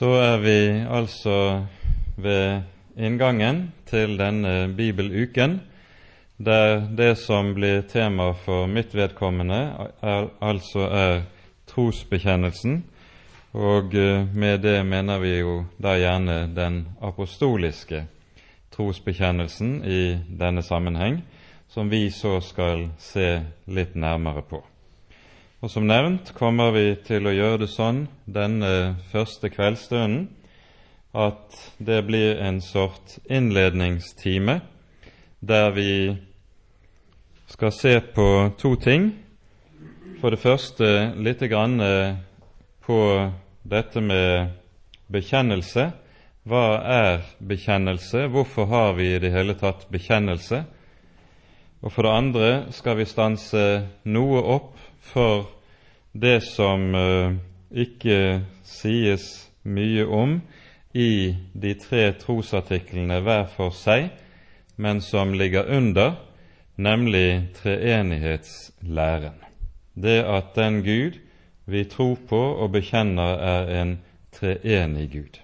Så er vi altså ved inngangen til denne bibeluken, der det som blir tema for mitt vedkommende, er, altså er trosbekjennelsen. Og eh, med det mener vi jo da gjerne den apostoliske trosbekjennelsen i denne sammenheng, som vi så skal se litt nærmere på. Og Som nevnt kommer vi til å gjøre det sånn denne første kveldsstunden at det blir en sort innledningstime der vi skal se på to ting. For det første litt grann på dette med bekjennelse. Hva er bekjennelse? Hvorfor har vi i det hele tatt bekjennelse? Og for det andre skal vi stanse noe opp for det som uh, ikke sies mye om i de tre trosartiklene hver for seg, men som ligger under, nemlig treenighetslæren. Det at den Gud vi tror på og bekjenner, er en treenig Gud.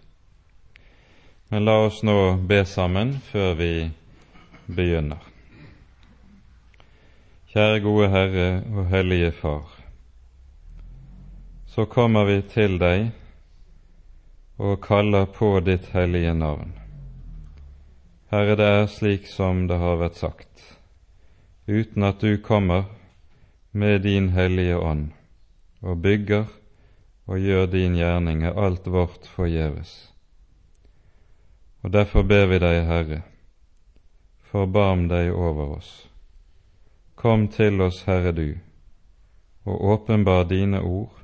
Men la oss nå be sammen før vi begynner. Kjære gode Herre og Hellige Far. Så kommer vi til deg og kaller på ditt hellige navn. Herre, det er slik som det har vært sagt, uten at du kommer med din Hellige Ånd og bygger og gjør din gjerning, er alt vårt forgjeves. Og derfor ber vi deg, Herre, forbarm deg over oss. Kom til oss, Herre du, og åpenbar dine ord,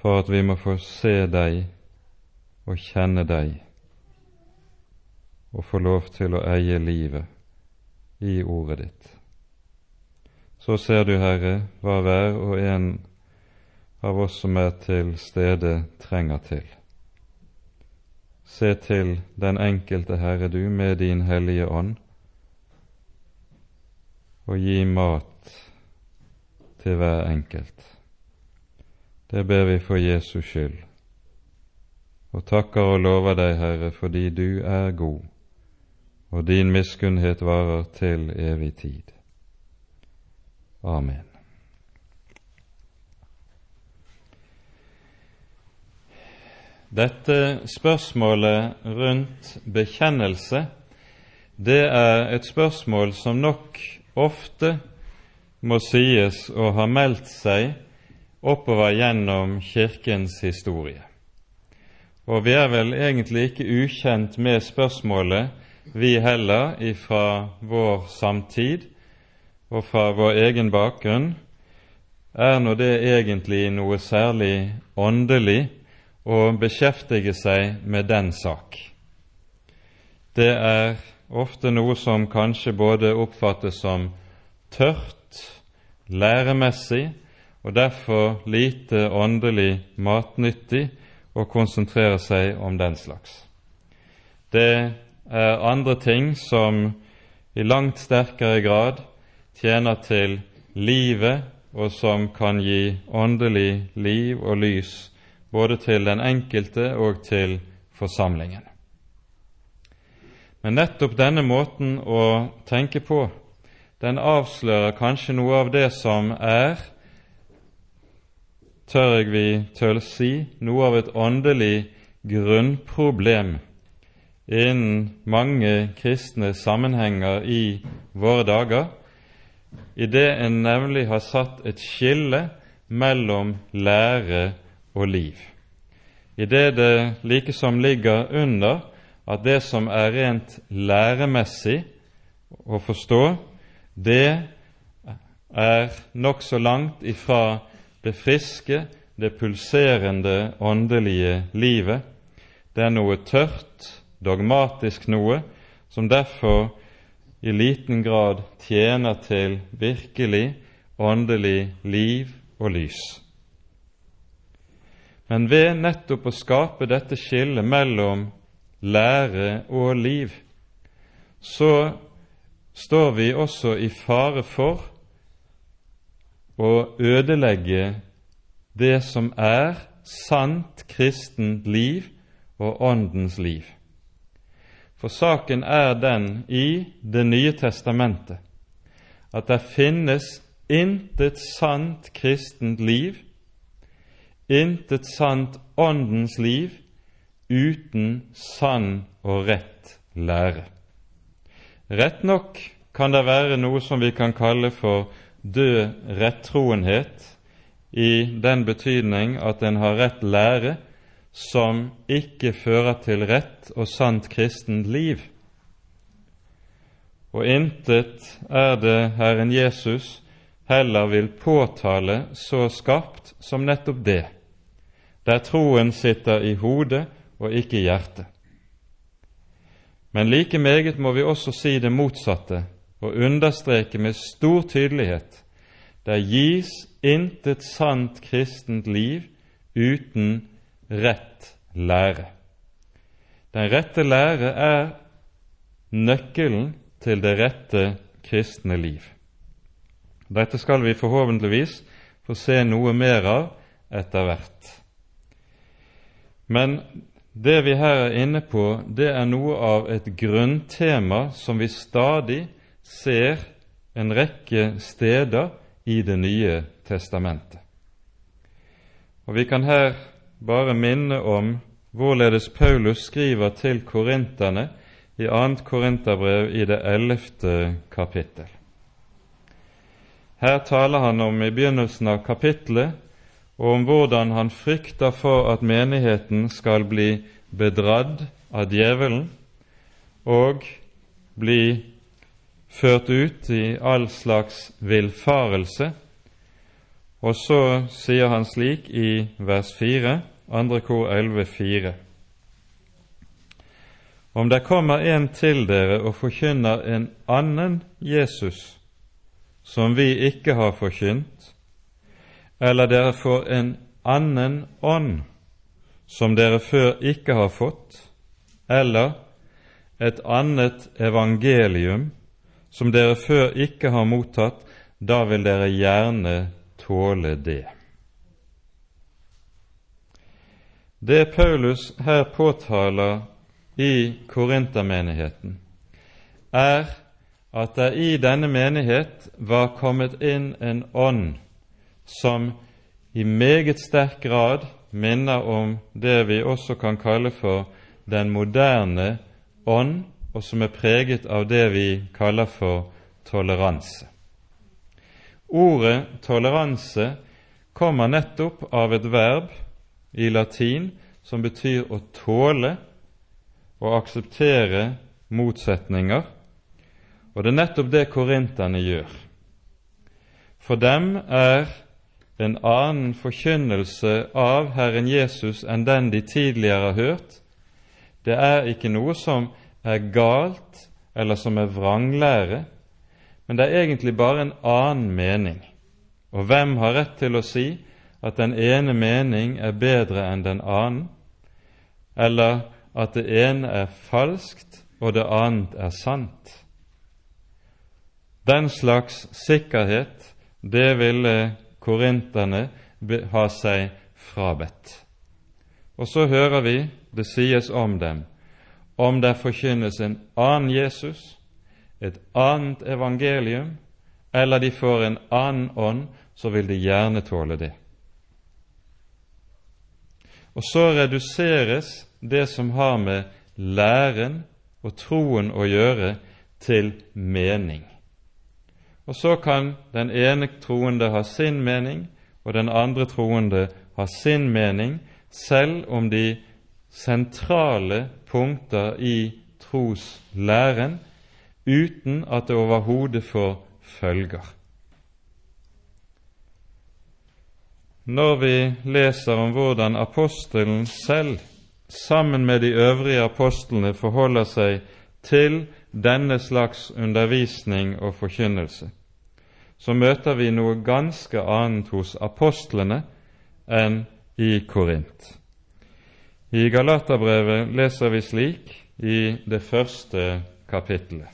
for at vi må få se deg og kjenne deg, og få lov til å eie livet i ordet ditt. Så ser du, Herre, hva hver og en av oss som er til stede, trenger til. Se til den enkelte Herre, du, med din Hellige Ånd, og gi mat til hver enkelt. Det ber vi for Jesus skyld, og takker og lover deg, Herre, fordi du er god, og din miskunnhet varer til evig tid. Amen. Dette spørsmålet rundt bekjennelse, det er et spørsmål som nok ofte må sies å ha meldt seg oppover gjennom Kirkens historie. Og vi er vel egentlig ikke ukjent med spørsmålet, vi heller, ifra vår samtid og fra vår egen bakgrunn. Er nå det egentlig noe særlig åndelig å beskjeftige seg med den sak? Det er ofte noe som kanskje både oppfattes som tørt, læremessig og derfor lite åndelig matnyttig å konsentrere seg om den slags. Det er andre ting som i langt sterkere grad tjener til livet, og som kan gi åndelig liv og lys både til den enkelte og til forsamlingen. Men nettopp denne måten å tenke på, den avslører kanskje noe av det som er, tør jeg vi tøl si, noe av et åndelig grunnproblem innen mange kristne sammenhenger i våre dager, i det en nemlig har satt et skille mellom lære og liv. I det det likesom ligger under at det som er rent læremessig å forstå, det er nokså langt ifra det friske, det pulserende åndelige livet. Det er noe tørt, dogmatisk noe, som derfor i liten grad tjener til virkelig åndelig liv og lys. Men ved nettopp å skape dette skillet mellom lære og liv, så står vi også i fare for å ødelegge det som er sant kristent liv og Åndens liv. For saken er den i Det nye testamentet at det finnes intet sant kristent liv, intet sant Åndens liv, uten sann og rett lære. Rett nok kan det være noe som vi kan kalle for død rettroenhet, i den betydning at en har rett lære som ikke fører til rett og sant kristent liv. Og intet er det Herren Jesus heller vil påtale så skarpt som nettopp det, der troen sitter i hodet og ikke i hjertet. Men like meget må vi også si det motsatte og understreke med stor tydelighet det gis intet sant kristent liv uten rett lære. Den rette lære er nøkkelen til det rette kristne liv. Dette skal vi forhåpentligvis få se noe mer av etter hvert. Men det vi her er inne på, det er noe av et grunntema som vi stadig ser en rekke steder i Det nye testamentet. Og Vi kan her bare minne om hvorledes Paulus skriver til korinterne i 2. Korinterbrev i det ellevte kapittel. Her taler han om i begynnelsen av kapittelet og om hvordan han frykter for at menigheten skal bli bedradd av djevelen og bli ført ut i all slags villfarelse. Og så sier han slik i vers 4, andre kor 11, 4. Om det kommer en til dere og forkynner en annen Jesus, som vi ikke har forkynt, eller dere får en annen ånd, som dere før ikke har fått, eller et annet evangelium som dere før ikke har mottatt, da vil dere gjerne tåle det. Det Paulus her påtaler i korintermenigheten, er at det i denne menighet var kommet inn en ånd som i meget sterk grad minner om det vi også kan kalle for den moderne ånd, og som er preget av det vi kaller for toleranse. Ordet toleranse kommer nettopp av et verb i latin som betyr å tåle og akseptere motsetninger, og det er nettopp det korinterne gjør. For dem er en annen forkynnelse av Herren Jesus enn den de tidligere har hørt, det er ikke noe som er galt eller som er vranglære, men det er egentlig bare en annen mening. Og hvem har rett til å si at den ene mening er bedre enn den annen, eller at det ene er falskt og det annet er sant? Den slags sikkerhet, det ville korinterne ha seg frabedt. Og så hører vi det sies om dem om det forkynnes en annen Jesus, et annet evangelium, eller de får en annen ånd, så vil de gjerne tåle det. Og så reduseres det som har med læren og troen å gjøre, til mening. Og så kan den ene troende ha sin mening, og den andre troende ha sin mening, selv om de sentrale punkter i troslæren uten at det overhodet får følger. Når vi leser om hvordan apostelen selv, sammen med de øvrige apostlene, forholder seg til denne slags undervisning og forkynnelse, så møter vi noe ganske annet hos apostlene enn i Korint. I Galaterbrevet leser vi slik i det første kapittelet.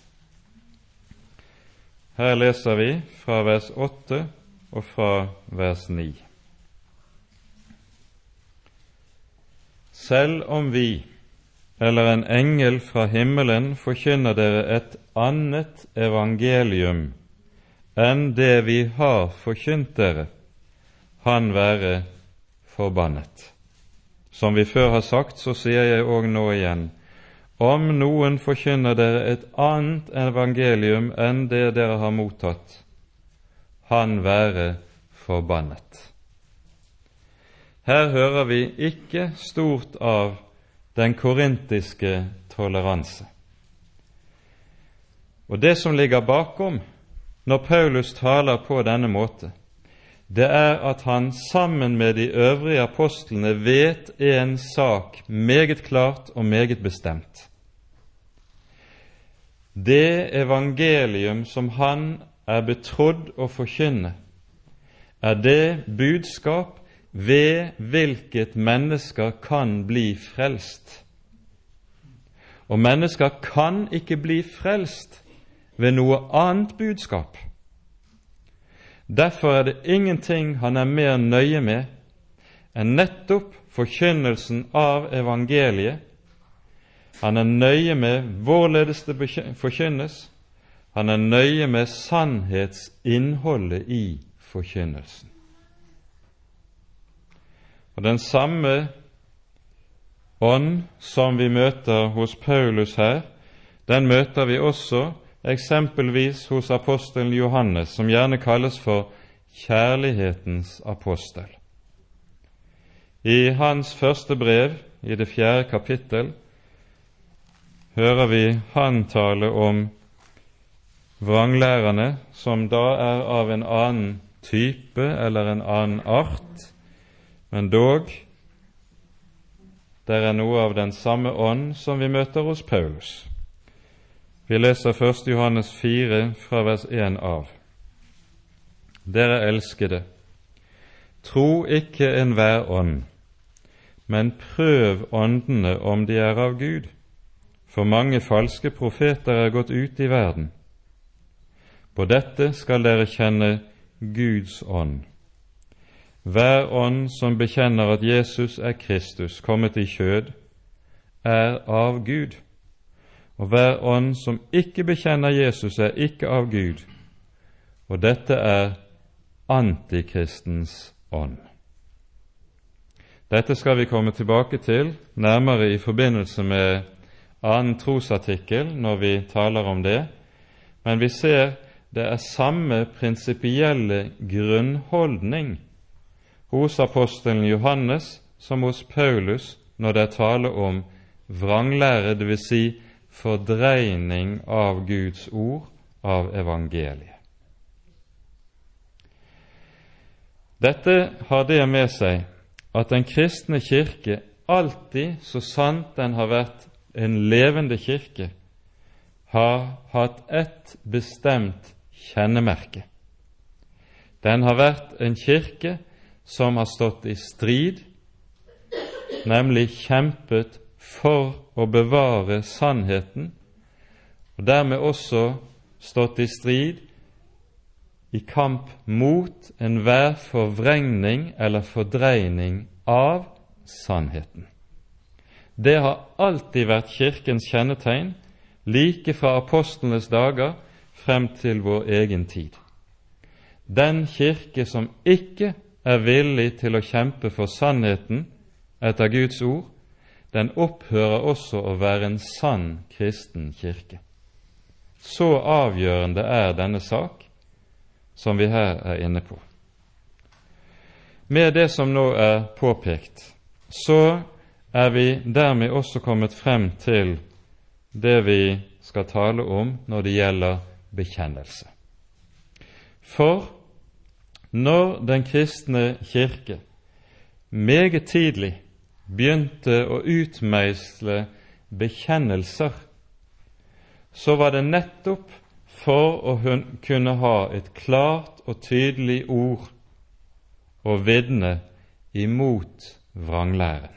Her leser vi fra vers 8 og fra vers 9. selv om vi eller en engel fra himmelen forkynner dere et annet evangelium enn det vi har forkynt dere, han være forbannet. Som vi før har sagt, så sier jeg òg nå igjen, om noen forkynner dere et annet evangelium enn det dere har mottatt, han være forbannet. Her hører vi ikke stort av den korintiske toleranse. Og det som ligger bakom når Paulus taler på denne måte, det er at han sammen med de øvrige apostlene vet en sak meget klart og meget bestemt. Det evangelium som han er betrodd å forkynne, er det budskap ved hvilket mennesker kan bli frelst. Og mennesker kan ikke bli frelst ved noe annet budskap. Derfor er det ingenting han er mer nøye med enn nettopp forkynnelsen av evangeliet. Han er nøye med hvorledes det forkynnes. Han er nøye med sannhetsinnholdet i forkynnelsen. Og Den samme ånd som vi møter hos Paulus her, den møter vi også eksempelvis hos apostelen Johannes, som gjerne kalles for kjærlighetens apostel. I hans første brev, i det fjerde kapittel, hører vi han tale om vranglærerne, som da er av en annen type eller en annen art, men dog det er noe av den samme ånd som vi møter hos Paulus. Vi leser 1. Johannes 4 fra vers 1 av. Dere elskede, tro ikke enhver ånd, men prøv åndene om de er av Gud, for mange falske profeter er gått ut i verden. På dette skal dere kjenne Guds ånd. Hver ånd som bekjenner at Jesus er Kristus, kommet i kjød, er av Gud og hver ånd som ikke bekjenner Jesus, er ikke av Gud, og dette er antikristens ånd. Dette skal vi komme tilbake til nærmere i forbindelse med annen trosartikkel når vi taler om det, men vi ser det er samme prinsipielle grunnholdning hos apostelen Johannes som hos Paulus når det er tale om vranglære, dvs. Si fordreining av Guds ord, av evangeliet. Dette har det med seg at den kristne kirke alltid, så sant den har vært en levende kirke, har hatt ett bestemt kjennemerke. Den har vært en kirke som har stått i strid, nemlig kjempet for å bevare sannheten, og dermed også stått i strid i kamp mot enhver forvrengning eller fordreining av sannheten. Det har alltid vært Kirkens kjennetegn, like fra apostlenes dager frem til vår egen tid. Den kirke som ikke er villig til å kjempe for sannheten etter Guds ord, den opphører også å være en sann kristen kirke. Så avgjørende er denne sak som vi her er inne på. Med det som nå er påpekt, så er vi dermed også kommet frem til det vi skal tale om når det gjelder bekjennelse. For når den kristne kirke meget tidlig begynte å utmeisle bekjennelser, så var det nettopp for å kunne ha et klart og tydelig ord å vitne imot vranglæren.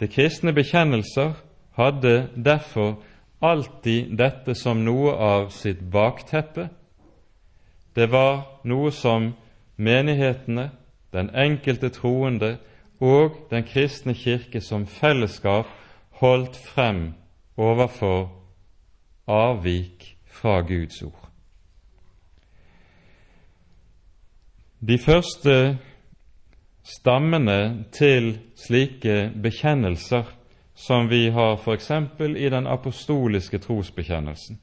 De kristne bekjennelser hadde derfor alltid dette som noe av sitt bakteppe. Det var noe som menighetene, den enkelte troende, og den kristne kirke som fellesskap holdt frem overfor avvik fra Guds ord. De første stammene til slike bekjennelser som vi har f.eks. i den apostoliske trosbekjennelsen,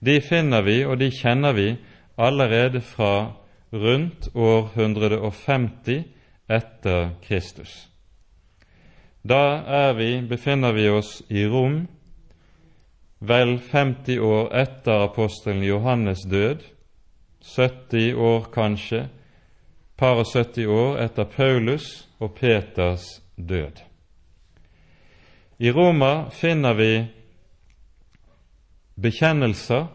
de finner vi, og de kjenner vi, allerede fra rundt år 150 etter Kristus. Da vi, befinner vi oss i Rom, vel 50 år etter apostelen Johannes død, 70 år kanskje, par og 70 år etter Paulus og Peters død. I Roma finner vi bekjennelser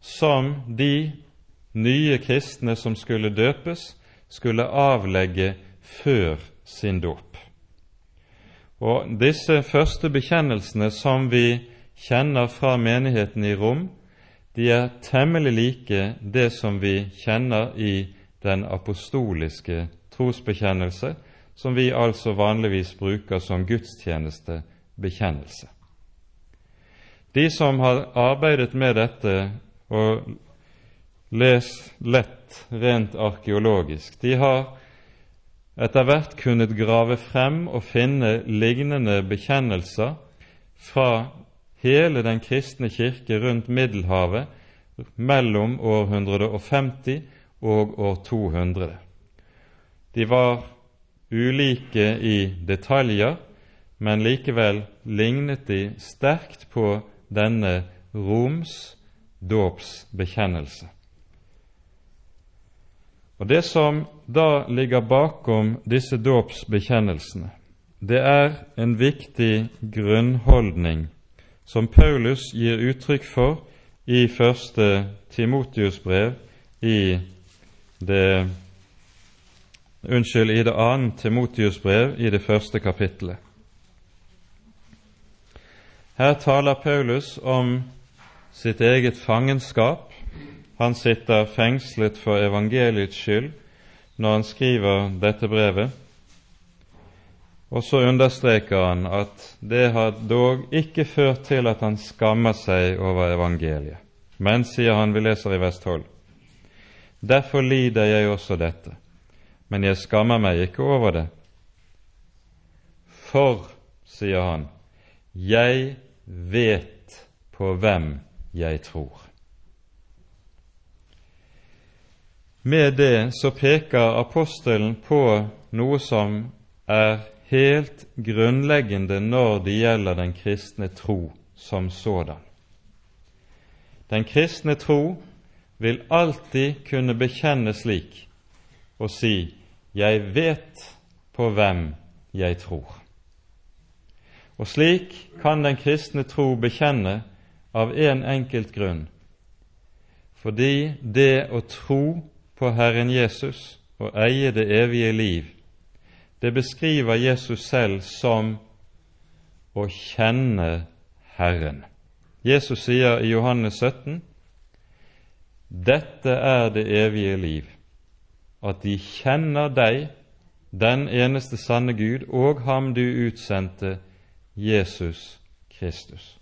som de nye kristne som skulle døpes, skulle avlegge før sin dåp. Og Disse første bekjennelsene som vi kjenner fra menigheten i Rom, de er temmelig like det som vi kjenner i den apostoliske trosbekjennelse, som vi altså vanligvis bruker som gudstjenestebekjennelse. De som har arbeidet med dette og les lett rent arkeologisk, de har etter hvert kunnet grave frem og finne lignende bekjennelser fra hele den kristne kirke rundt Middelhavet mellom år 150 og år 200. De var ulike i detaljer, men likevel lignet de sterkt på denne Roms dåpsbekjennelse. Og Det som da ligger bakom disse dåpsbekjennelsene, det er en viktig grunnholdning som Paulus gir uttrykk for i første Timotius brev i det Unnskyld, i det annet Timotius brev i det første kapittelet. Her taler Paulus om sitt eget fangenskap. Han sitter fengslet for evangeliets skyld når han skriver dette brevet. Og så understreker han at det har dog ikke ført til at han skammer seg over evangeliet. Men, sier han, vi leser i vers 12, derfor lider jeg også dette, men jeg skammer meg ikke over det. For, sier han, jeg vet på hvem jeg tror. Med det så peker apostelen på noe som er helt grunnleggende når det gjelder den kristne tro som sådan. Den kristne tro vil alltid kunne bekjenne slik og si 'Jeg vet på hvem jeg tror'. Og slik kan den kristne tro bekjenne av én en enkelt grunn, fordi det å tro på Herren Jesus og eie det evige liv, det beskriver Jesus selv som å kjenne Herren. Jesus sier i Johannes 17.: Dette er det evige liv, at de kjenner deg, den eneste sanne Gud, og ham du utsendte, Jesus Kristus.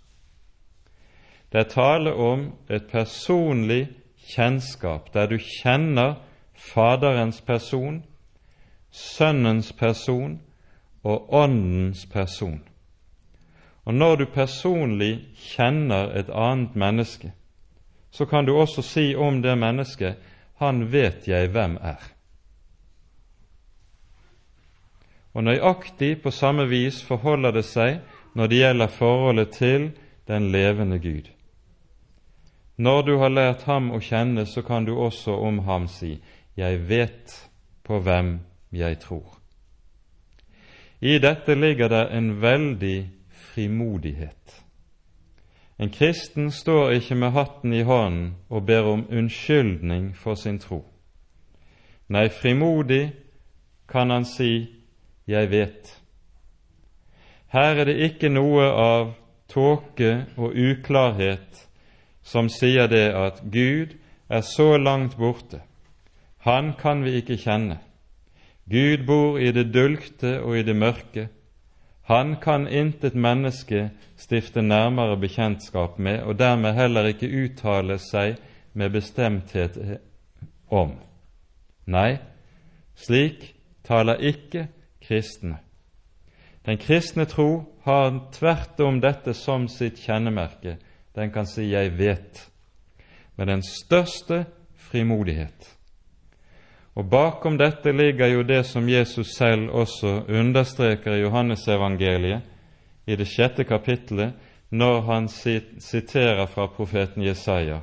Det er tale om et personlig kjennskap, der du kjenner Faderens person, Sønnens person og Åndens person. Og når du personlig kjenner et annet menneske, så kan du også si om det mennesket 'Han vet jeg hvem er'. Og nøyaktig på samme vis forholder det seg når det gjelder forholdet til den levende Gud. Når du har lært ham å kjenne, så kan du også om ham si, Jeg vet på hvem jeg tror. I dette ligger det en veldig frimodighet. En kristen står ikke med hatten i hånden og ber om unnskyldning for sin tro. Nei, frimodig kan han si 'Jeg vet'. Her er det ikke noe av tåke og uklarhet som sier det at Gud er så langt borte, han kan vi ikke kjenne. Gud bor i det dulgte og i det mørke. Han kan intet menneske stifte nærmere bekjentskap med, og dermed heller ikke uttale seg med bestemthet om. Nei, slik taler ikke kristne. Den kristne tro har tvert om dette som sitt kjennemerke. Den kan si 'jeg vet', med den største frimodighet. Og Bakom dette ligger jo det som Jesus selv også understreker i Johannesevangeliet i det sjette kapittelet, når han siterer fra profeten Jesaja,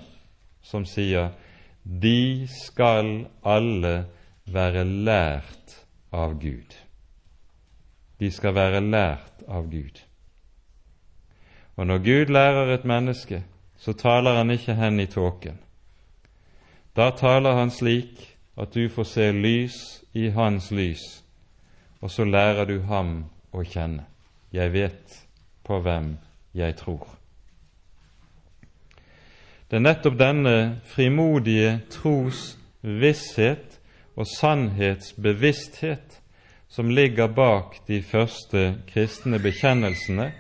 som sier:" De skal alle være lært av Gud. De skal være lært av Gud. Og når Gud lærer et menneske, så taler han ikke hen i tåken. Da taler han slik at du får se lys i hans lys, og så lærer du ham å kjenne. Jeg vet på hvem jeg tror. Det er nettopp denne frimodige tros visshet og sannhetsbevissthet som ligger bak de første kristne bekjennelsene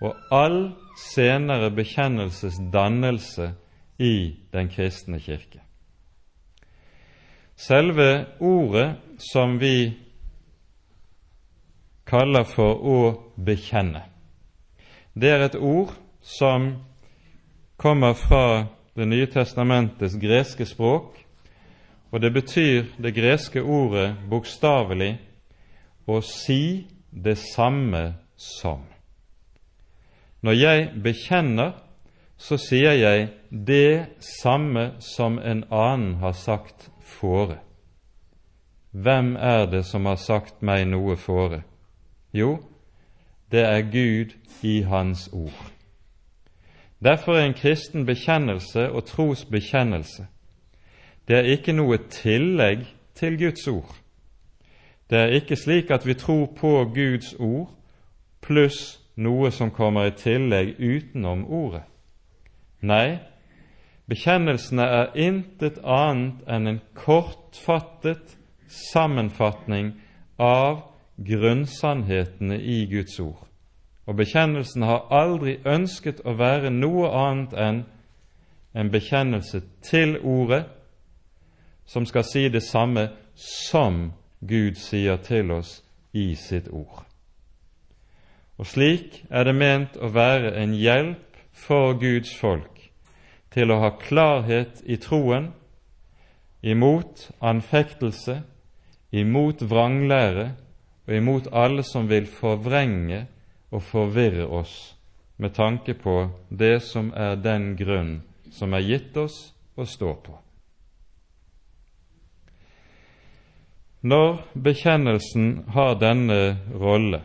og all senere bekjennelsesdannelse i den kristne kirke. Selve ordet som vi kaller for å bekjenne, det er et ord som kommer fra Det nye testamentets greske språk, og det betyr det greske ordet bokstavelig å si det samme som. Når jeg bekjenner, så sier jeg det samme som en annen har sagt fore. Hvem er det som har sagt meg noe fore? Jo, det er Gud i Hans ord. Derfor er en kristen bekjennelse og trosbekjennelse det er ikke noe tillegg til Guds ord. Det er ikke slik at vi tror på Guds ord pluss noe som kommer i tillegg utenom ordet. Nei, bekjennelsene er intet annet enn en kortfattet sammenfatning av grunnsannhetene i Guds ord. Og bekjennelsen har aldri ønsket å være noe annet enn en bekjennelse til Ordet, som skal si det samme som Gud sier til oss i sitt ord. Og slik er det ment å være en hjelp for Guds folk til å ha klarhet i troen, imot anfektelse, imot vranglære og imot alle som vil forvrenge og forvirre oss med tanke på det som er den grunn som er gitt oss å stå på. Når bekjennelsen har denne rolle,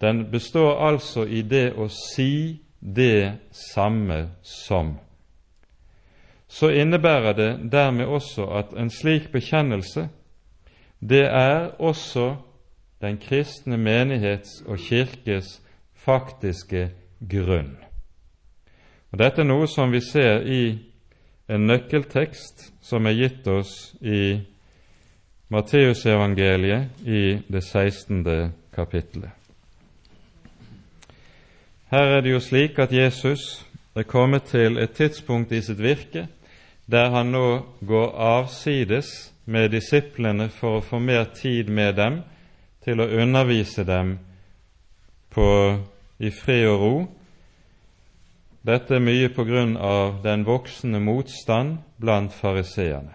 den består altså i det å si det samme som, så innebærer det dermed også at en slik bekjennelse, det er også den kristne menighets og kirkes faktiske grunn. Og Dette er noe som vi ser i en nøkkeltekst som er gitt oss i Matteusevangeliet i det 16. kapittelet. Her er det jo slik at Jesus er kommet til et tidspunkt i sitt virke der han nå går avsides med disiplene for å få mer tid med dem til å undervise dem på, i fred og ro. Dette er mye på grunn av den voksende motstand blant fariseerne.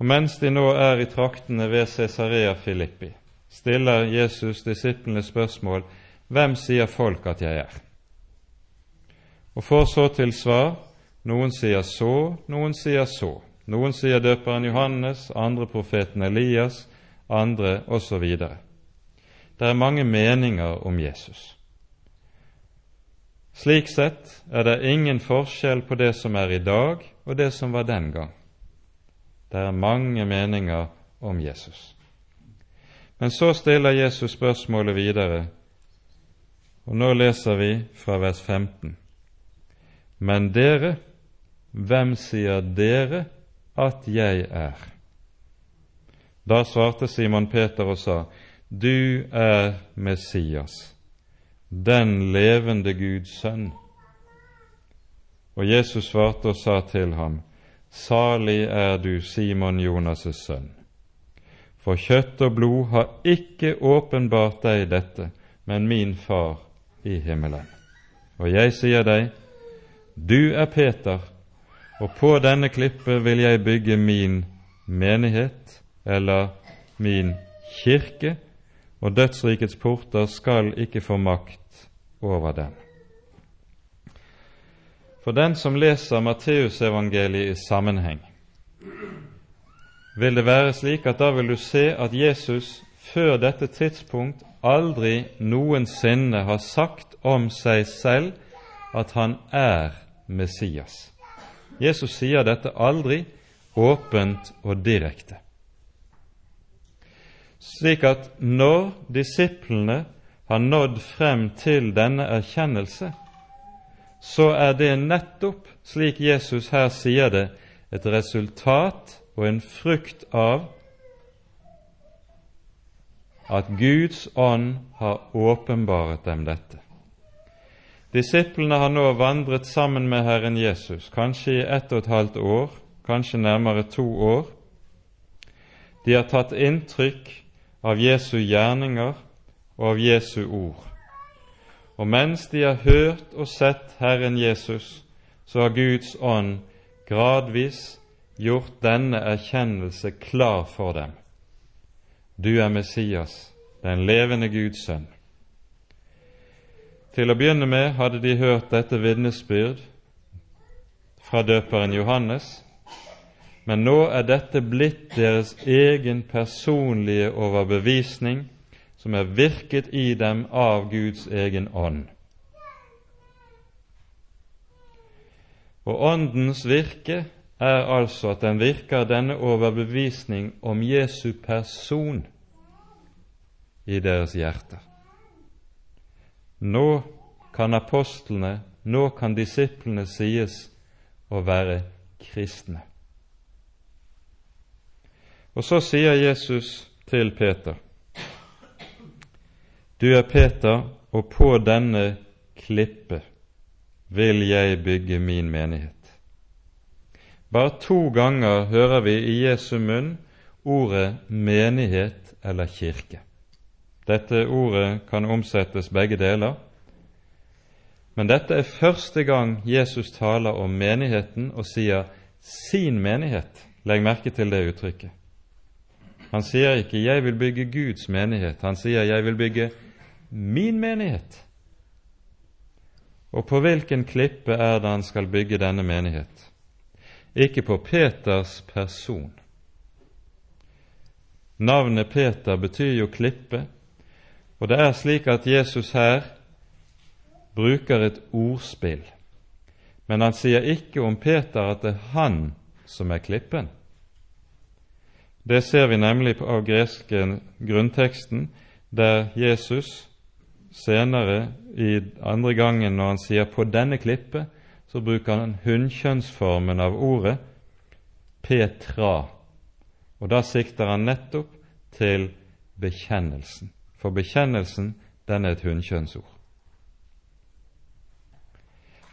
Og mens de nå er i traktene ved Cesarea Filippi, stiller Jesus disiplene spørsmål hvem sier folk at jeg er? Og får så til svar noen sier så, noen sier så. Noen sier døperen Johannes, andre profeten Elias, andre osv. Det er mange meninger om Jesus. Slik sett er det ingen forskjell på det som er i dag, og det som var den gang. Det er mange meninger om Jesus. Men så stiller Jesus spørsmålet videre, og nå leser vi fra vers 15. Men dere, hvem sier dere at jeg er? Da svarte Simon Peter og sa, Du er Messias, den levende Guds sønn. Og Jesus svarte og sa til ham, Salig er du, Simon Jonas' sønn. For kjøtt og blod har ikke åpenbart deg dette, men min Far i himmelen. Og jeg sier deg, du er Peter, og på denne klippet vil jeg bygge min menighet, eller min kirke, og dødsrikets porter skal ikke få makt over den. For den som leser Matteusevangeliet i sammenheng, vil det være slik at da vil du se at Jesus før dette tidspunkt aldri noensinne har sagt om seg selv at han er Messias. Jesus sier dette aldri åpent og direkte. Slik at når disiplene har nådd frem til denne erkjennelse, så er det nettopp, slik Jesus her sier det, et resultat og en frukt av at Guds ånd har åpenbaret dem dette. Disiplene har nå vandret sammen med Herren Jesus, kanskje i ett og et halvt år, kanskje nærmere to år. De har tatt inntrykk av Jesu gjerninger og av Jesu ord. Og mens de har hørt og sett Herren Jesus, så har Guds ånd gradvis gjort denne erkjennelse klar for dem. Du er Messias, den levende Guds sønn. Til å begynne med hadde de hørt dette vitnesbyrd fra døperen Johannes, men nå er dette blitt deres egen personlige overbevisning, som er virket i dem av Guds egen ånd. Og Åndens virke er altså at den virker denne overbevisning om Jesu person i deres hjerter. Nå kan apostlene, nå kan disiplene sies å være kristne. Og så sier Jesus til Peter, Du er Peter, og på denne klippe vil jeg bygge min menighet. Bare to ganger hører vi i Jesu munn ordet menighet eller kirke. Dette ordet kan omsettes begge deler. Men dette er første gang Jesus taler om menigheten og sier 'sin menighet'. Legg merke til det uttrykket. Han sier ikke 'jeg vil bygge Guds menighet', han sier 'jeg vil bygge min menighet'. Og på hvilken klippe er det han skal bygge denne menighet? Ikke på Peters person. Navnet Peter betyr jo klippe, og det er slik at Jesus her bruker et ordspill, men han sier ikke om Peter at det er han som er klippen. Det ser vi nemlig av greske grunnteksten, der Jesus senere, i andre gangen når han sier 'på denne klippet', så bruker han hunnkjønnsformen av ordet Petra, og da sikter han nettopp til bekjennelsen for bekjennelsen, den er et hunnkjønnsord.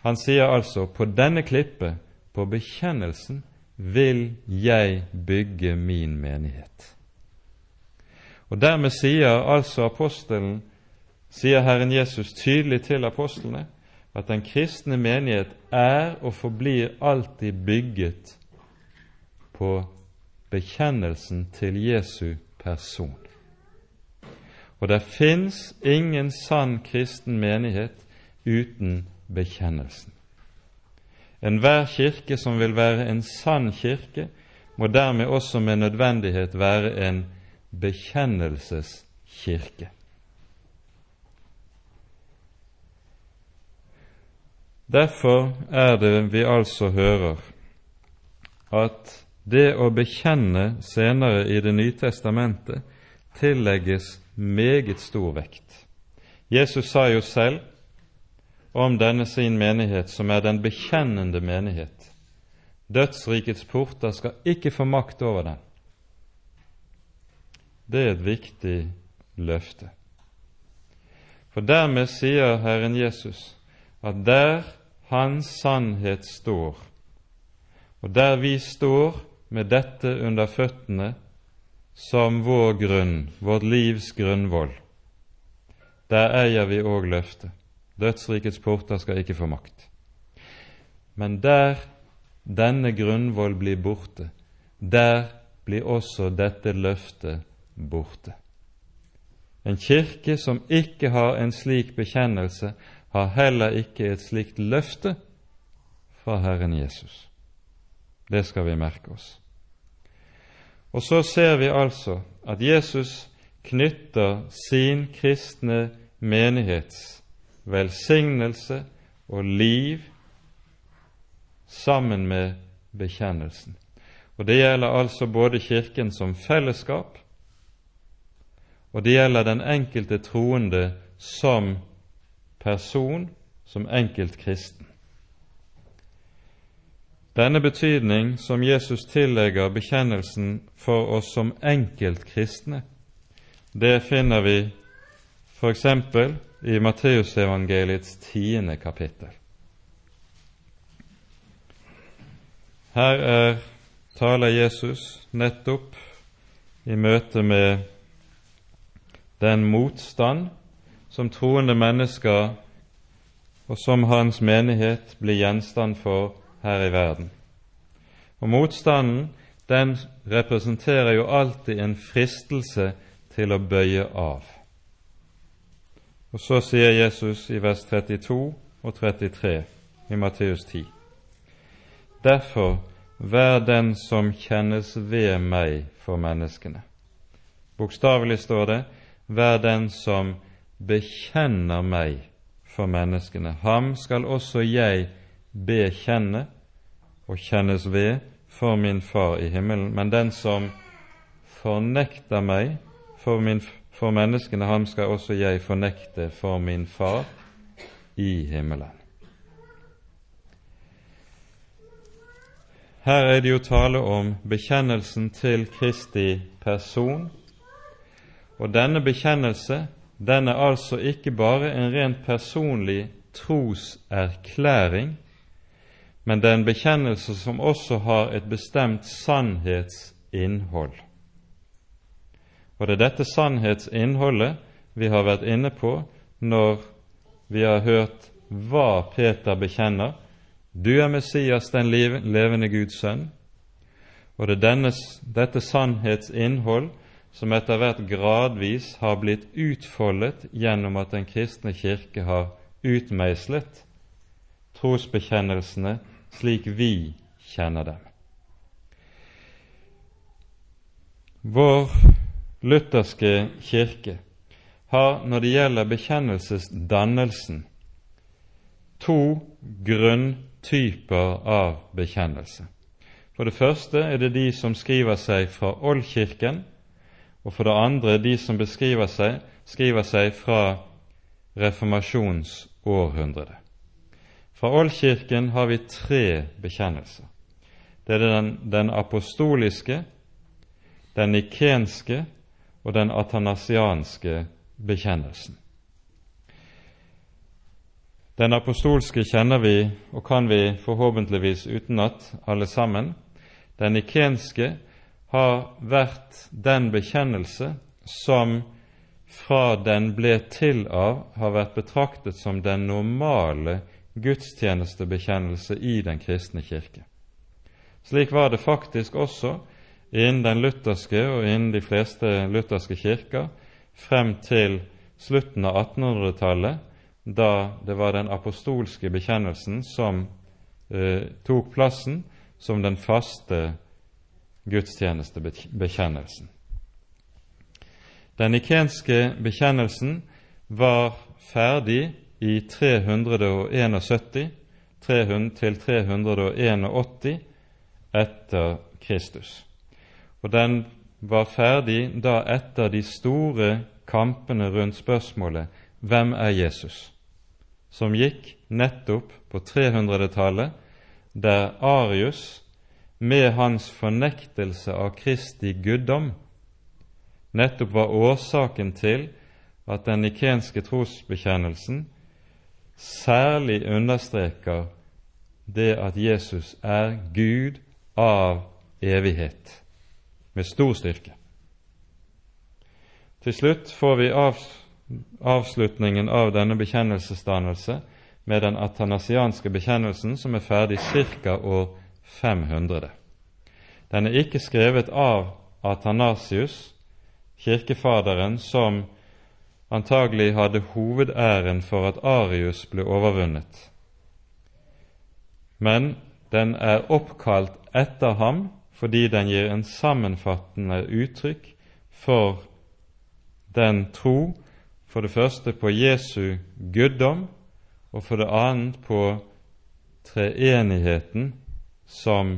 Han sier altså på denne klippet, på bekjennelsen, vil jeg bygge min menighet. Og Dermed sier altså apostelen, sier Herren Jesus tydelig til apostlene, at den kristne menighet er og forblir alltid bygget på bekjennelsen til Jesu person. Og det fins ingen sann kristen menighet uten bekjennelsen. Enhver kirke som vil være en sann kirke, må dermed også med nødvendighet være en bekjennelseskirke. Derfor er det vi altså hører at det å bekjenne senere i Det nye testamentet tillegges meget stor vekt. Jesus sa jo selv om denne sin menighet, som er den bekjennende menighet. Dødsrikets porter skal ikke få makt over den. det er et viktig løfte. For dermed sier Herren Jesus at der Hans sannhet står, og der vi står med dette under føttene som vår grunn, vårt livs grunnvoll, der eier vi òg løftet. Dødsrikets porter skal ikke få makt. Men der denne grunnvoll blir borte, der blir også dette løftet borte. En kirke som ikke har en slik bekjennelse, har heller ikke et slikt løfte fra Herren Jesus. Det skal vi merke oss. Og så ser vi altså at Jesus knytter sin kristne menighets velsignelse og liv sammen med bekjennelsen. Og Det gjelder altså både Kirken som fellesskap, og det gjelder den enkelte troende som person, som enkeltkristen. Denne betydning som Jesus tillegger bekjennelsen for oss som enkeltkristne, det finner vi f.eks. i Matteusevangeliets tiende kapittel. Her er, taler Jesus nettopp i møte med den motstand som troende mennesker og som hans menighet blir gjenstand for her i verden. Og Motstanden den representerer jo alltid en fristelse til å bøye av. Og Så sier Jesus i vers 32 og 33 i Matteus 10.: Derfor vær den som kjennes ved meg for menneskene. Bokstavelig står det vær den som bekjenner meg for menneskene. Ham skal også jeg bekjenne og kjennes ved for min Far i himmelen. Men den som fornekter meg for, min, for menneskene, ham skal også jeg fornekte for min Far i himmelen. Her er det jo tale om bekjennelsen til Kristi person, og denne bekjennelse den er altså ikke bare en rent personlig troserklæring, men det er en bekjennelse som også har et bestemt sannhetsinnhold. Og det er dette sannhetsinnholdet vi har vært inne på når vi har hørt hva Peter bekjenner. Du er Messias, den levende Guds sønn. Og det er denne, dette sannhetsinnhold som etter hvert gradvis har blitt utfoldet gjennom at Den kristne kirke har utmeislet trosbekjennelsene slik vi kjenner dem. Vår lutherske kirke har når det gjelder bekjennelsesdannelsen, to grunntyper av bekjennelse. For det første er det de som skriver seg fra Oldkirken, og for det andre de som beskriver seg, skriver seg fra reformasjonsårhundret. Fra Oldkirken har vi tre bekjennelser. Det er den, den apostoliske, den nikenske og den atanasianske bekjennelsen. Den apostolske kjenner vi og kan vi forhåpentligvis utenat alle sammen. Den nikenske har vært den bekjennelse som fra den ble til av, har vært betraktet som den normale gudstjenestebekjennelse i den kristne kirke. Slik var det faktisk også innen den lutherske og innen de fleste lutherske kirker frem til slutten av 1800-tallet, da det var den apostolske bekjennelsen som eh, tok plassen som den faste gudstjenestebekjennelsen. Den nikenske bekjennelsen var ferdig i 371 til 381 etter Kristus. Og den var ferdig da etter de store kampene rundt spørsmålet Hvem er Jesus?, som gikk nettopp på 300-tallet, der Arius med hans fornektelse av Kristi guddom nettopp var årsaken til at den nikenske trosbekjennelsen særlig understreker det at Jesus er Gud av evighet, med stor styrke. Til slutt får vi avslutningen av denne bekjennelsesdannelse med den atanasianske bekjennelsen, som er ferdig ca. år 500. Den er ikke skrevet av Atanasius, kirkefaderen som antagelig hadde hovedæren for at Arius ble overvunnet. Men den er oppkalt etter ham fordi den gir en sammenfattende uttrykk for den tro, for det første på Jesu guddom, og for det annet på treenigheten som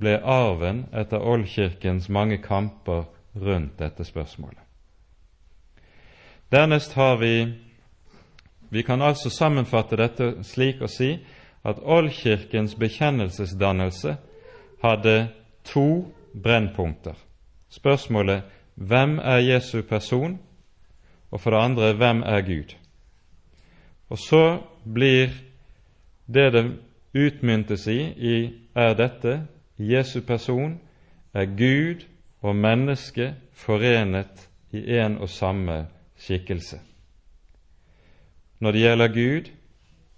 ble arven etter oldkirkens mange kamper rundt dette spørsmålet. Dernest har vi Vi kan altså sammenfatte dette slik å si at oldkirkens bekjennelsesdannelse hadde to brennpunkter. Spørsmålet hvem er Jesu person? Og for det andre hvem er Gud? Og så blir det det utmyntes i, i er dette Jesu person er Gud og menneske forenet i en og samme skikkelse. Når det gjelder Gud,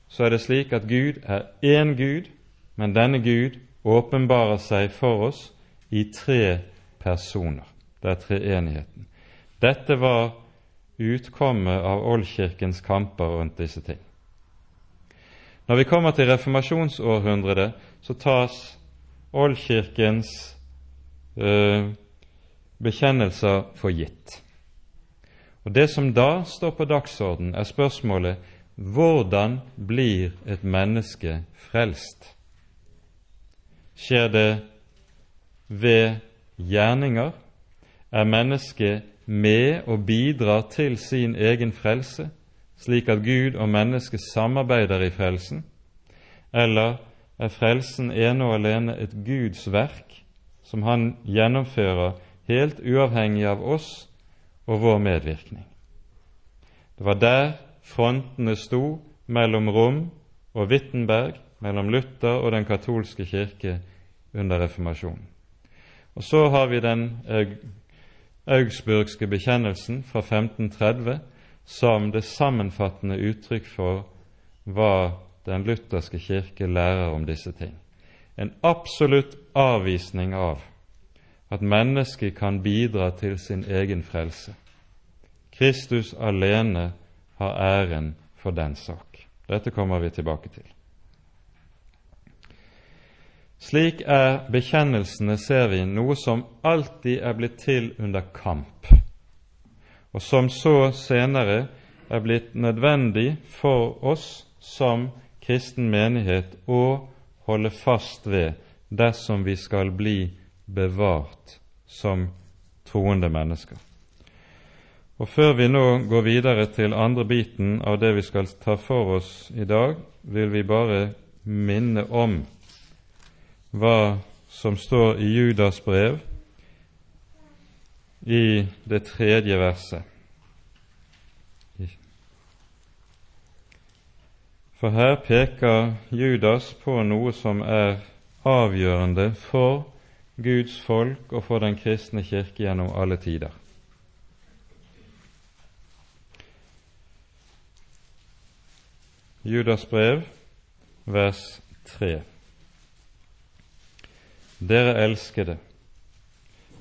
så er det slik at Gud er én Gud, men denne Gud åpenbarer seg for oss i tre personer. Det er treenigheten. Dette var utkommet av oldkirkens kamper rundt disse ting. Når vi kommer til reformasjonsårhundret, så tas oldkirkens øh, bekjennelser for gitt. Og Det som da står på dagsorden, er spørsmålet hvordan blir et menneske frelst? Skjer det ved gjerninger? Er mennesket med og bidrar til sin egen frelse, slik at Gud og mennesket samarbeider i frelsen? Eller er frelsen ene og alene et Guds verk som Han gjennomfører helt uavhengig av oss og vår medvirkning? Det var der frontene sto mellom Rom og Wittenberg, mellom Luther og den katolske kirke under reformasjonen. Og så har vi den augsburgske bekjennelsen fra 1530 som det sammenfattende uttrykk for hva den lutherske kirke lærer om disse ting. En absolutt avvisning av at mennesket kan bidra til sin egen frelse. Kristus alene har æren for den sak. Dette kommer vi tilbake til. Slik er bekjennelsene, ser vi, noe som alltid er blitt til under kamp, og som så senere er blitt nødvendig for oss som kristen menighet å holde fast ved dersom vi skal bli bevart som troende mennesker. Og Før vi nå går videre til andre biten av det vi skal ta for oss i dag, vil vi bare minne om hva som står i Judas brev i det tredje verset. For her peker Judas på noe som er avgjørende for Guds folk og for den kristne kirke gjennom alle tider. Judas brev, vers 3. Dere elskede,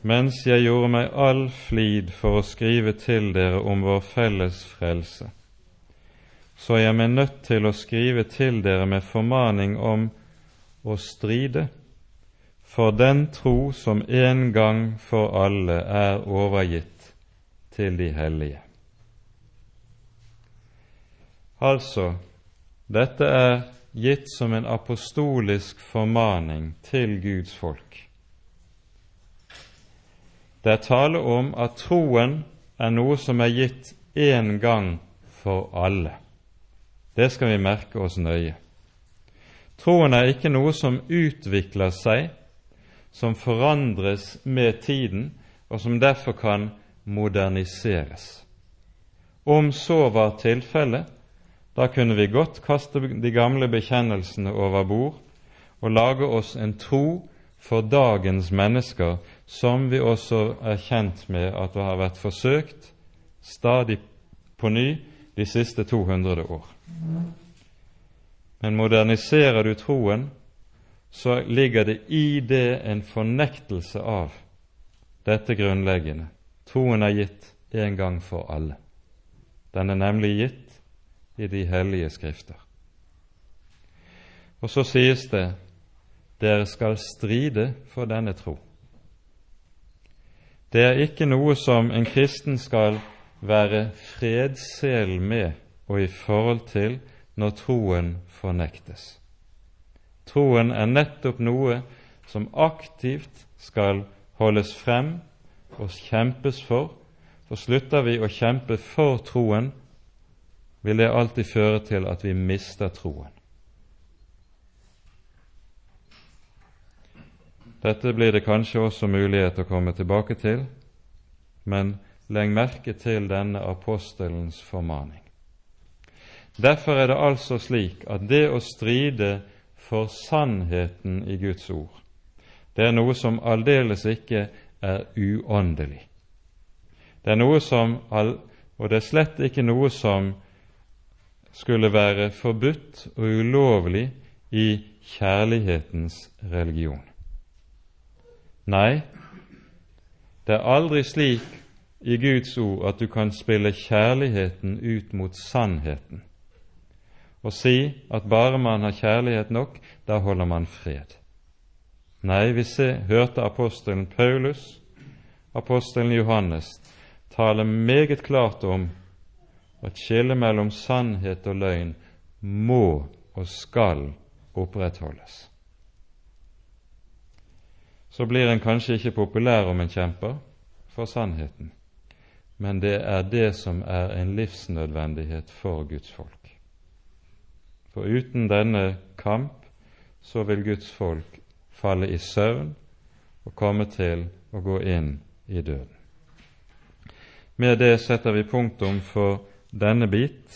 mens jeg gjorde meg all flid for å skrive til dere om vår felles frelse, så er jeg meg nødt til å skrive til dere med formaning om å stride for den tro som en gang for alle er overgitt til de hellige. Altså, dette er gitt som en apostolisk formaning til Guds folk. Det er tale om at troen er noe som er gitt én gang for alle. Det skal vi merke oss nøye. Troen er ikke noe som utvikler seg, som forandres med tiden, og som derfor kan moderniseres. Om så var tilfellet, da kunne vi godt kaste de gamle bekjennelsene over bord og lage oss en tro for dagens mennesker, som vi også er kjent med at det har vært forsøkt stadig på ny de siste 200 år. Men moderniserer du troen, så ligger det i det en fornektelse av dette grunnleggende. Troen er gitt en gang for alle. Den er nemlig gitt i de hellige skrifter. Og så sies det dere skal stride for denne tro. Det er ikke noe som en kristen skal være fredsel med og i forhold til når troen fornektes. Troen er nettopp noe som aktivt skal holdes frem og kjempes for, for slutter vi å kjempe for troen, vil det alltid føre til at vi mister troen. Dette blir det kanskje også mulighet til å komme tilbake til, men legg merke til denne apostelens formaning. Derfor er det altså slik at det å stride for sannheten i Guds ord, det er noe som aldeles ikke er uåndelig. Det er noe som, og det er slett ikke noe som skulle være forbudt og ulovlig i kjærlighetens religion. Nei, det er aldri slik i Guds ord at du kan spille kjærligheten ut mot sannheten og si at bare man har kjærlighet nok, da holder man fred. Nei, vi se, hørte apostelen Paulus, apostelen Johannes, tale meget klart om at skillet mellom sannhet og løgn må og skal opprettholdes. Så blir en kanskje ikke populær om en kjemper for sannheten, men det er det som er en livsnødvendighet for Guds folk. For uten denne kamp så vil Guds folk falle i søvn og komme til å gå inn i døden. Med det setter vi punktum for denne bit,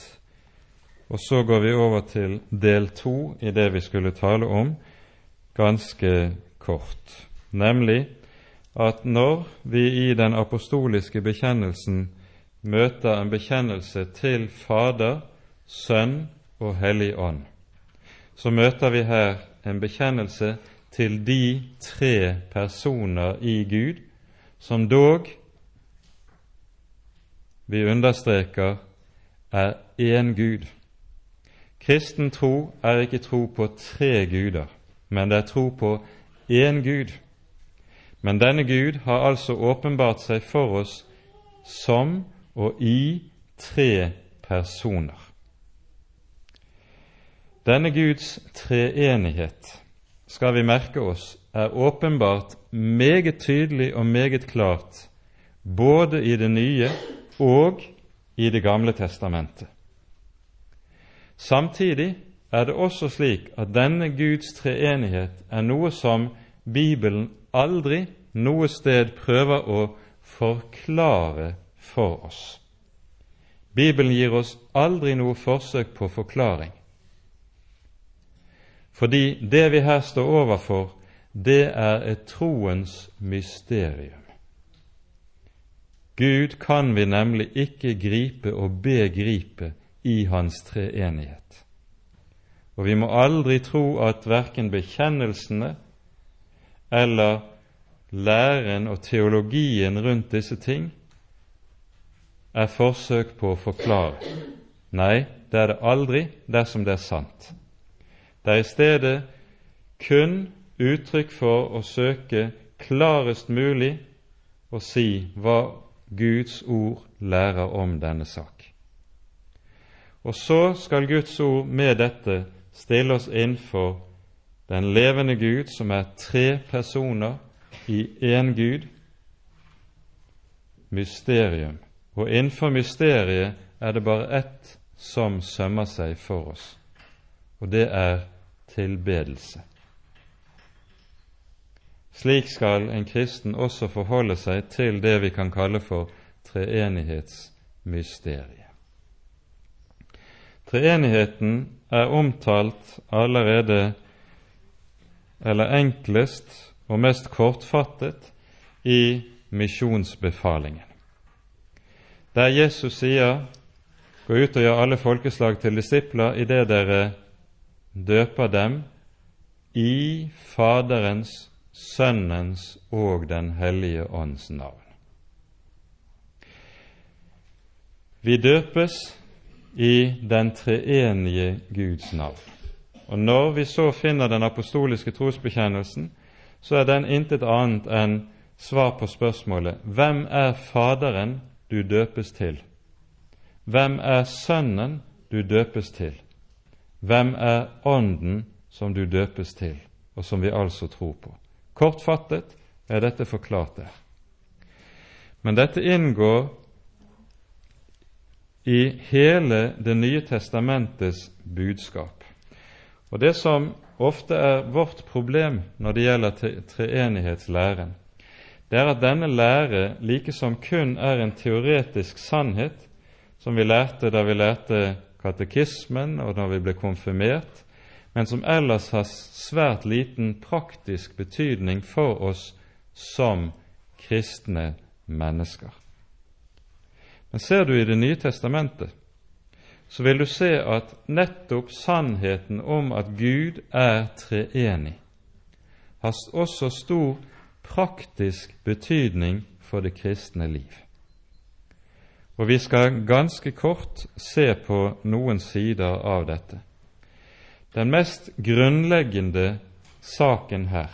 og så går vi over til del to i det vi skulle tale om, ganske kort, nemlig at når vi i den apostoliske bekjennelsen møter en bekjennelse til Fader, Sønn og Hellig Ånd, så møter vi her en bekjennelse til de tre personer i Gud som dog vi understreker er én Gud. Kristen tro er ikke tro på tre guder, men det er tro på én Gud. Men denne Gud har altså åpenbart seg for oss som og i tre personer. Denne Guds treenighet, skal vi merke oss, er åpenbart meget tydelig og meget klart både i Det nye og i Det gamle testamentet. Samtidig er det også slik at denne Guds treenighet er noe som Bibelen aldri noe sted prøver å forklare for oss. Bibelen gir oss aldri noe forsøk på forklaring. Fordi det vi her står overfor, det er et troens mysterium. Gud kan vi nemlig ikke gripe og begripe i Hans treenighet. Og vi må aldri tro at verken bekjennelsene eller læren og teologien rundt disse ting er forsøk på å forklare. Nei, det er det aldri dersom det er sant. Det er i stedet kun uttrykk for å søke klarest mulig å si hva Guds ord lærer om denne sak. Og så skal Guds ord med dette stille oss innenfor den levende Gud, som er tre personer i én Gud, mysterium. Og innenfor mysteriet er det bare ett som sømmer seg for oss, og det er tilbedelse. Slik skal en kristen også forholde seg til det vi kan kalle for treenighetsmysteriet. Treenigheten er omtalt allerede, eller enklest og mest kortfattet, i misjonsbefalingen, der Jesus sier Gå ut og gjør alle folkeslag til disipler idet dere døper dem i Faderens, Sønnens og Den hellige ånds navn. Vi døpes i den treenige Guds navn. Og Når vi så finner den apostoliske trosbekjennelsen, så er den intet annet enn svar på spørsmålet Hvem er Faderen du døpes til? Hvem er Sønnen du døpes til? Hvem er Ånden som du døpes til, og som vi altså tror på? Kortfattet er dette forklart der. Men dette inngår i hele Det nye testamentets budskap. Og Det som ofte er vårt problem når det gjelder treenighetslæren, det er at denne lære likesom kun er en teoretisk sannhet, som vi lærte da vi lærte katekismen og når vi ble konfirmert, men som ellers har svært liten praktisk betydning for oss som kristne mennesker. Men ser du i Det nye testamentet, så vil du se at nettopp sannheten om at Gud er treenig, har også stor praktisk betydning for det kristne liv. Og Vi skal ganske kort se på noen sider av dette. Den mest grunnleggende saken her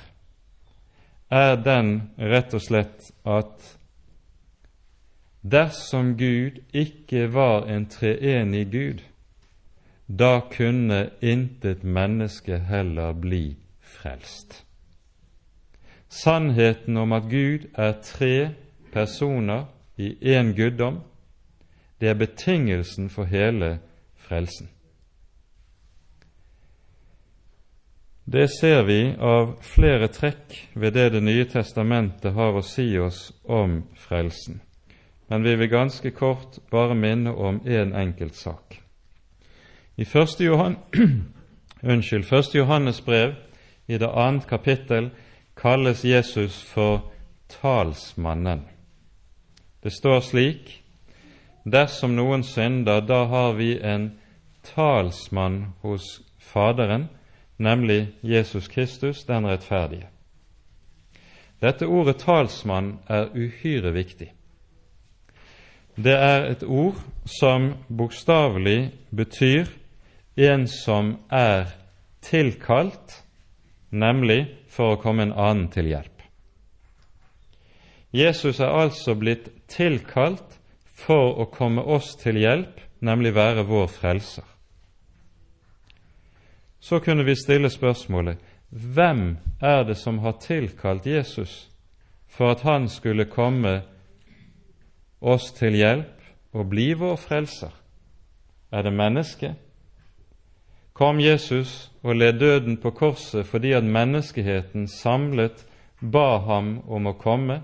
er den rett og slett at Dersom Gud ikke var en treenig Gud, da kunne intet menneske heller bli frelst. Sannheten om at Gud er tre personer i én guddom, det er betingelsen for hele frelsen. Det ser vi av flere trekk ved det Det nye testamentet har å si oss om frelsen men vi vil ganske kort bare minne om én en enkelt sak. I 1. Johan, unnskyld, 1. Johannes brev, i det annet kapittel, kalles Jesus for talsmannen. Det står slik Dersom noen synder, da har vi en talsmann hos Faderen, nemlig Jesus Kristus, den rettferdige. Dette ordet talsmann er uhyre viktig. Det er et ord som bokstavelig betyr en som er tilkalt, nemlig for å komme en annen til hjelp. Jesus er altså blitt tilkalt for å komme oss til hjelp, nemlig være vår frelser. Så kunne vi stille spørsmålet hvem er det som har tilkalt Jesus for at han skulle komme oss til hjelp og bli vår frelser? Er det mennesket? Kom Jesus og led døden på korset fordi at menneskeheten samlet ba ham om å komme,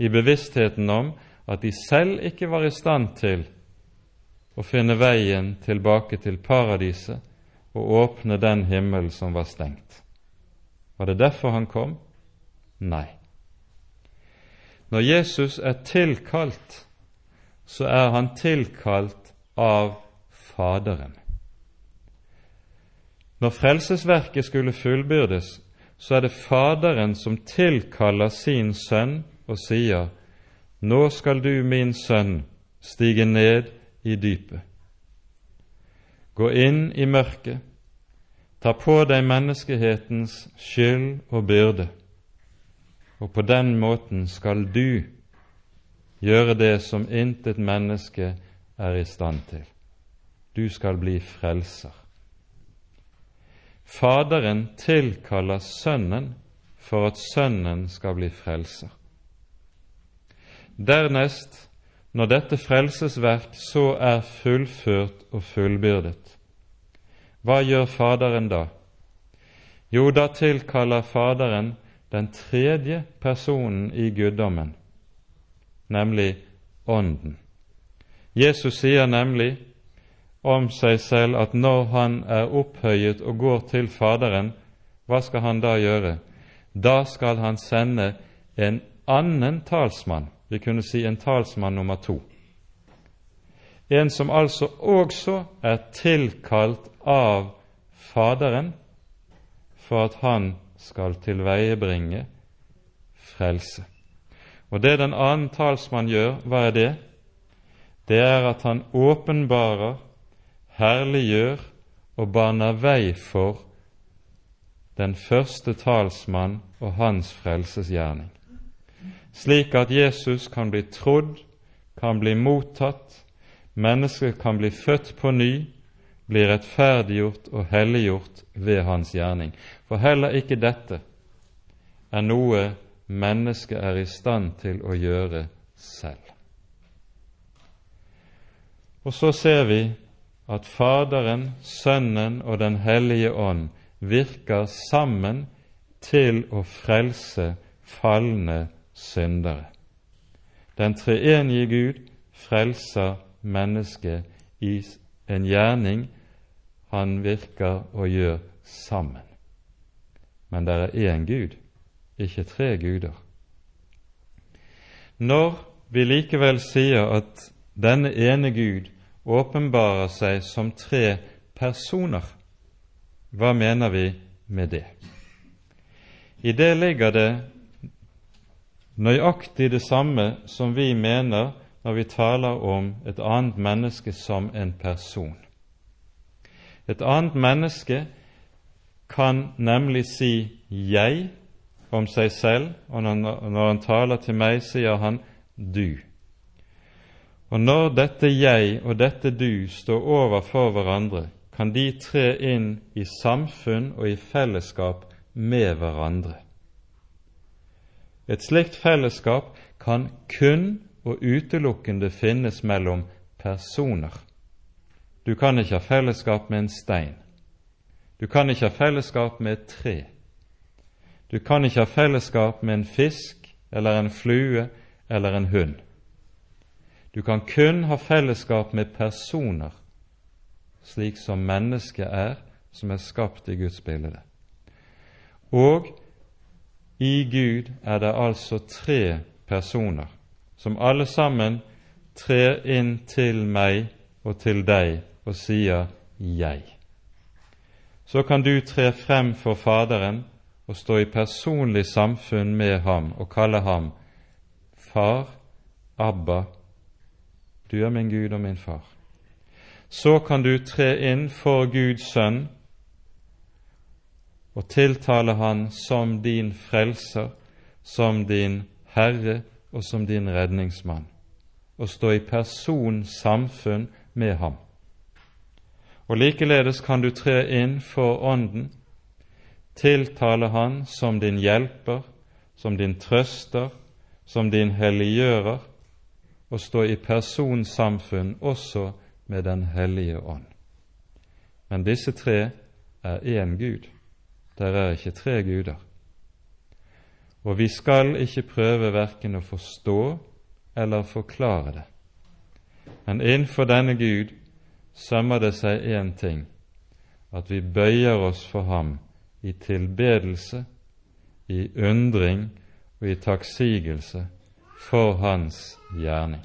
i bevisstheten om at de selv ikke var i stand til å finne veien tilbake til paradiset og åpne den himmel som var stengt. Var det derfor han kom? Nei. Når Jesus er tilkalt, så er han tilkalt av Faderen. Når frelsesverket skulle fullbyrdes, så er det Faderen som tilkaller sin sønn og sier:" Nå skal du, min sønn, stige ned i dypet. Gå inn i mørket, ta på deg menneskehetens skyld og byrde og på den måten skal du gjøre det som intet menneske er i stand til. Du skal bli frelser. Faderen tilkaller Sønnen for at Sønnen skal bli frelser. Dernest, når dette frelsesverk så er fullført og fullbyrdet, hva gjør Faderen da? Jo, da tilkaller Faderen den tredje personen i guddommen, nemlig Ånden. Jesus sier nemlig om seg selv at når han er opphøyet og går til Faderen, hva skal han da gjøre? Da skal han sende en annen talsmann, vi kunne si en talsmann nummer to. En som altså også er tilkalt av Faderen for at han skal tilveiebringe frelse. Og det den annen talsmann gjør, hva er det? Det er at han åpenbarer, herliggjør og baner vei for den første talsmann og hans frelsesgjerning, slik at Jesus kan bli trodd, kan bli mottatt, mennesket kan bli født på ny, bli rettferdiggjort og helliggjort ved hans gjerning. For heller ikke dette er noe mennesket er i stand til å gjøre selv. Og så ser vi at Faderen, Sønnen og Den hellige ånd virker sammen til å frelse falne syndere. Den treenige Gud frelser mennesket i en gjerning han virker og gjør sammen. Men det er én Gud, ikke tre guder. Når vi likevel sier at denne ene Gud åpenbarer seg som tre personer, hva mener vi med det? I det ligger det nøyaktig det samme som vi mener når vi taler om et annet menneske som en person. Et annet menneske kan nemlig si 'jeg' om seg selv, og når han taler til meg, sier han 'du'. Og når dette 'jeg' og dette 'du' står overfor hverandre, kan de tre inn i samfunn og i fellesskap med hverandre. Et slikt fellesskap kan kun og utelukkende finnes mellom personer. Du kan ikke ha fellesskap med en stein. Du kan ikke ha fellesskap med et tre. Du kan ikke ha fellesskap med en fisk eller en flue eller en hund. Du kan kun ha fellesskap med personer slik som mennesket er, som er skapt i Guds bilde. Og i Gud er det altså tre personer som alle sammen trer inn til meg og til deg og sier 'jeg'. Så kan du tre frem for Faderen og stå i personlig samfunn med ham og kalle ham Far, Abba, du er min Gud og min Far så kan du tre inn for Guds sønn og tiltale Han som din frelser, som din Herre og som din redningsmann, og stå i personsamfunn med ham. Og likeledes kan du tre inn for Ånden, tiltale Han som din hjelper, som din trøster, som din helliggjører, og stå i personsamfunn også med Den hellige ånd. Men disse tre er én Gud. Der er ikke tre guder. Og vi skal ikke prøve verken å forstå eller forklare det. Men innenfor denne Gud sømmer det seg én ting at vi bøyer oss for ham i tilbedelse, i undring og i takksigelse for hans gjerning.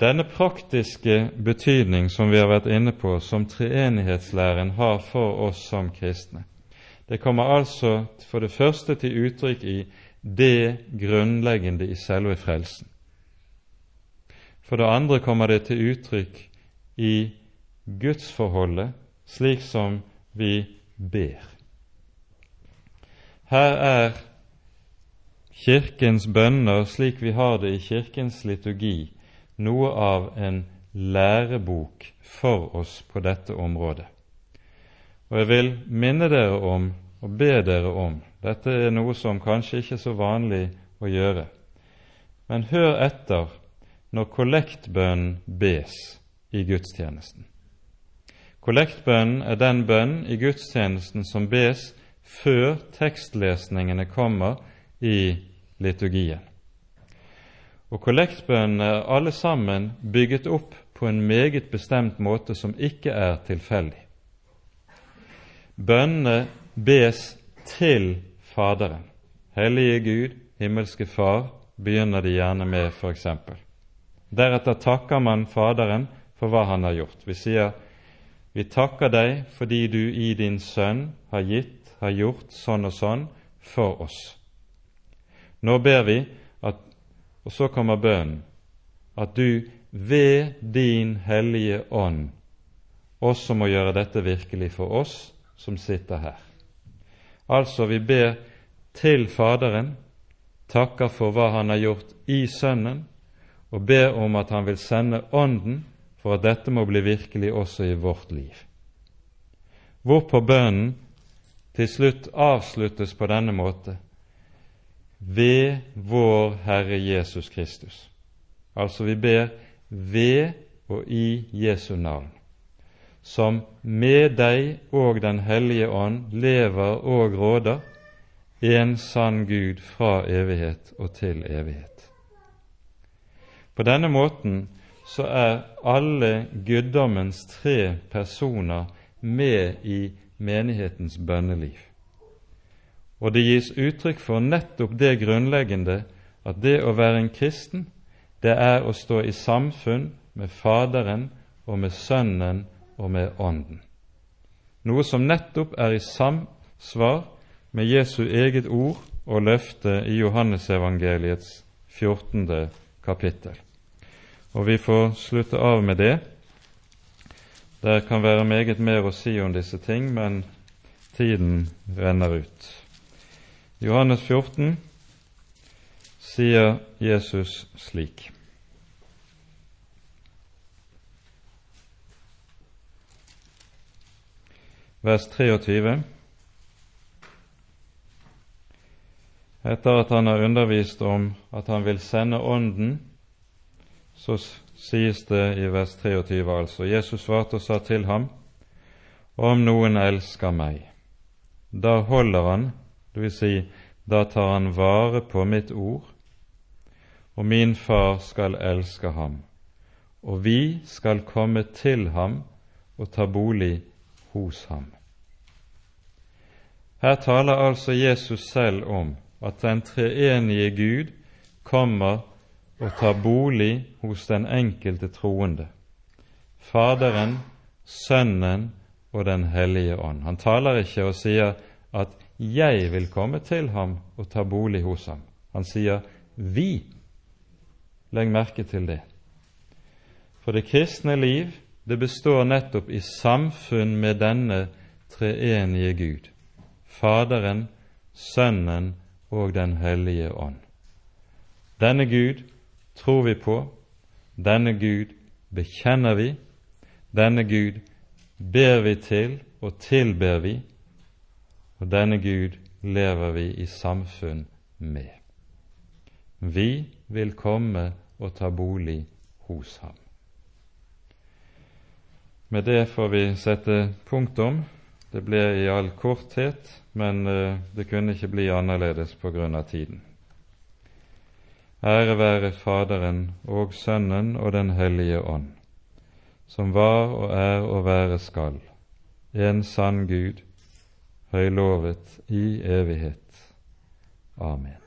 Denne praktiske betydning som vi har vært inne på, som treenighetslæren har for oss som kristne, det kommer altså for det første til uttrykk i det grunnleggende i selve frelsen. For det andre kommer det til uttrykk i gudsforholdet, slik som vi ber. Her er Kirkens bønner slik vi har det i Kirkens liturgi, noe av en lærebok for oss på dette området. Og jeg vil minne dere om og be dere om Dette er noe som kanskje ikke er så vanlig å gjøre. Men hør etter når kollektbønnen bes i gudstjenesten. Kollektbønnen er den bønn i gudstjenesten som bes før tekstlesningene kommer i liturgien. Og kollektbønnene er alle sammen bygget opp på en meget bestemt måte som ikke er tilfeldig. Bønnene bes til Faderen. Hellige Gud, himmelske Far, begynner de gjerne med, f.eks. Deretter takker man Faderen for hva han har gjort. Vi sier vi takker deg fordi du i din Sønn har gitt, har gjort sånn og sånn for oss. Nå ber vi, at, og så kommer bønnen, at du ved din Hellige Ånd også må gjøre dette virkelig for oss som sitter her. Altså, vi ber til Faderen, takker for hva Han har gjort i Sønnen, og ber om at Han vil sende Ånden for at dette må bli virkelig også i vårt liv. Hvorpå bønnen til slutt avsluttes på denne måte ved vår Herre Jesus Kristus. Altså vi ber ved og i Jesu navn som med deg og Den hellige ånd lever og råder, en sann Gud fra evighet og til evighet. På denne måten så er alle guddommens tre personer med i menighetens bønneliv. Og det gis uttrykk for nettopp det grunnleggende at det å være en kristen, det er å stå i samfunn med Faderen og med Sønnen og med Ånden. Noe som nettopp er i samsvar med Jesu eget ord og løfte i Johannesevangeliets 14. kapittel. Og vi får slutte av med det. Det kan være meget mer å si om disse ting, men tiden renner ut. I Johannes 14 sier Jesus slik:" vers 23. Etter at han har undervist om at han vil sende Ånden, så sies det i vers 23 altså Jesus svarte og sa til ham, om noen elsker meg, da holder han, dvs. Si, da tar han vare på mitt ord, og min far skal elske ham, og vi skal komme til ham og ta bolig hos ham. Her taler altså Jesus selv om at den treenige Gud kommer og tar bolig hos den enkelte troende. Faderen, Sønnen og Den hellige ånd. Han taler ikke og sier at 'jeg vil komme til ham og ta bolig hos ham'. Han sier 'vi'. Legg merke til det. For det kristne liv det består nettopp i samfunn med denne treenige Gud. Faderen, Sønnen og Den hellige ånd. Denne Gud tror vi på, denne Gud bekjenner vi, denne Gud ber vi til og tilber vi, og denne Gud lever vi i samfunn med. Vi vil komme og ta bolig hos ham. Med det får vi sette punktum. Det ble i all korthet, men eh, det kunne ikke bli annerledes på grunn av tiden. Ære være Faderen og Sønnen og Den hellige ånd, som var og er og være skal, en sann Gud, høylovet i evighet. Amen.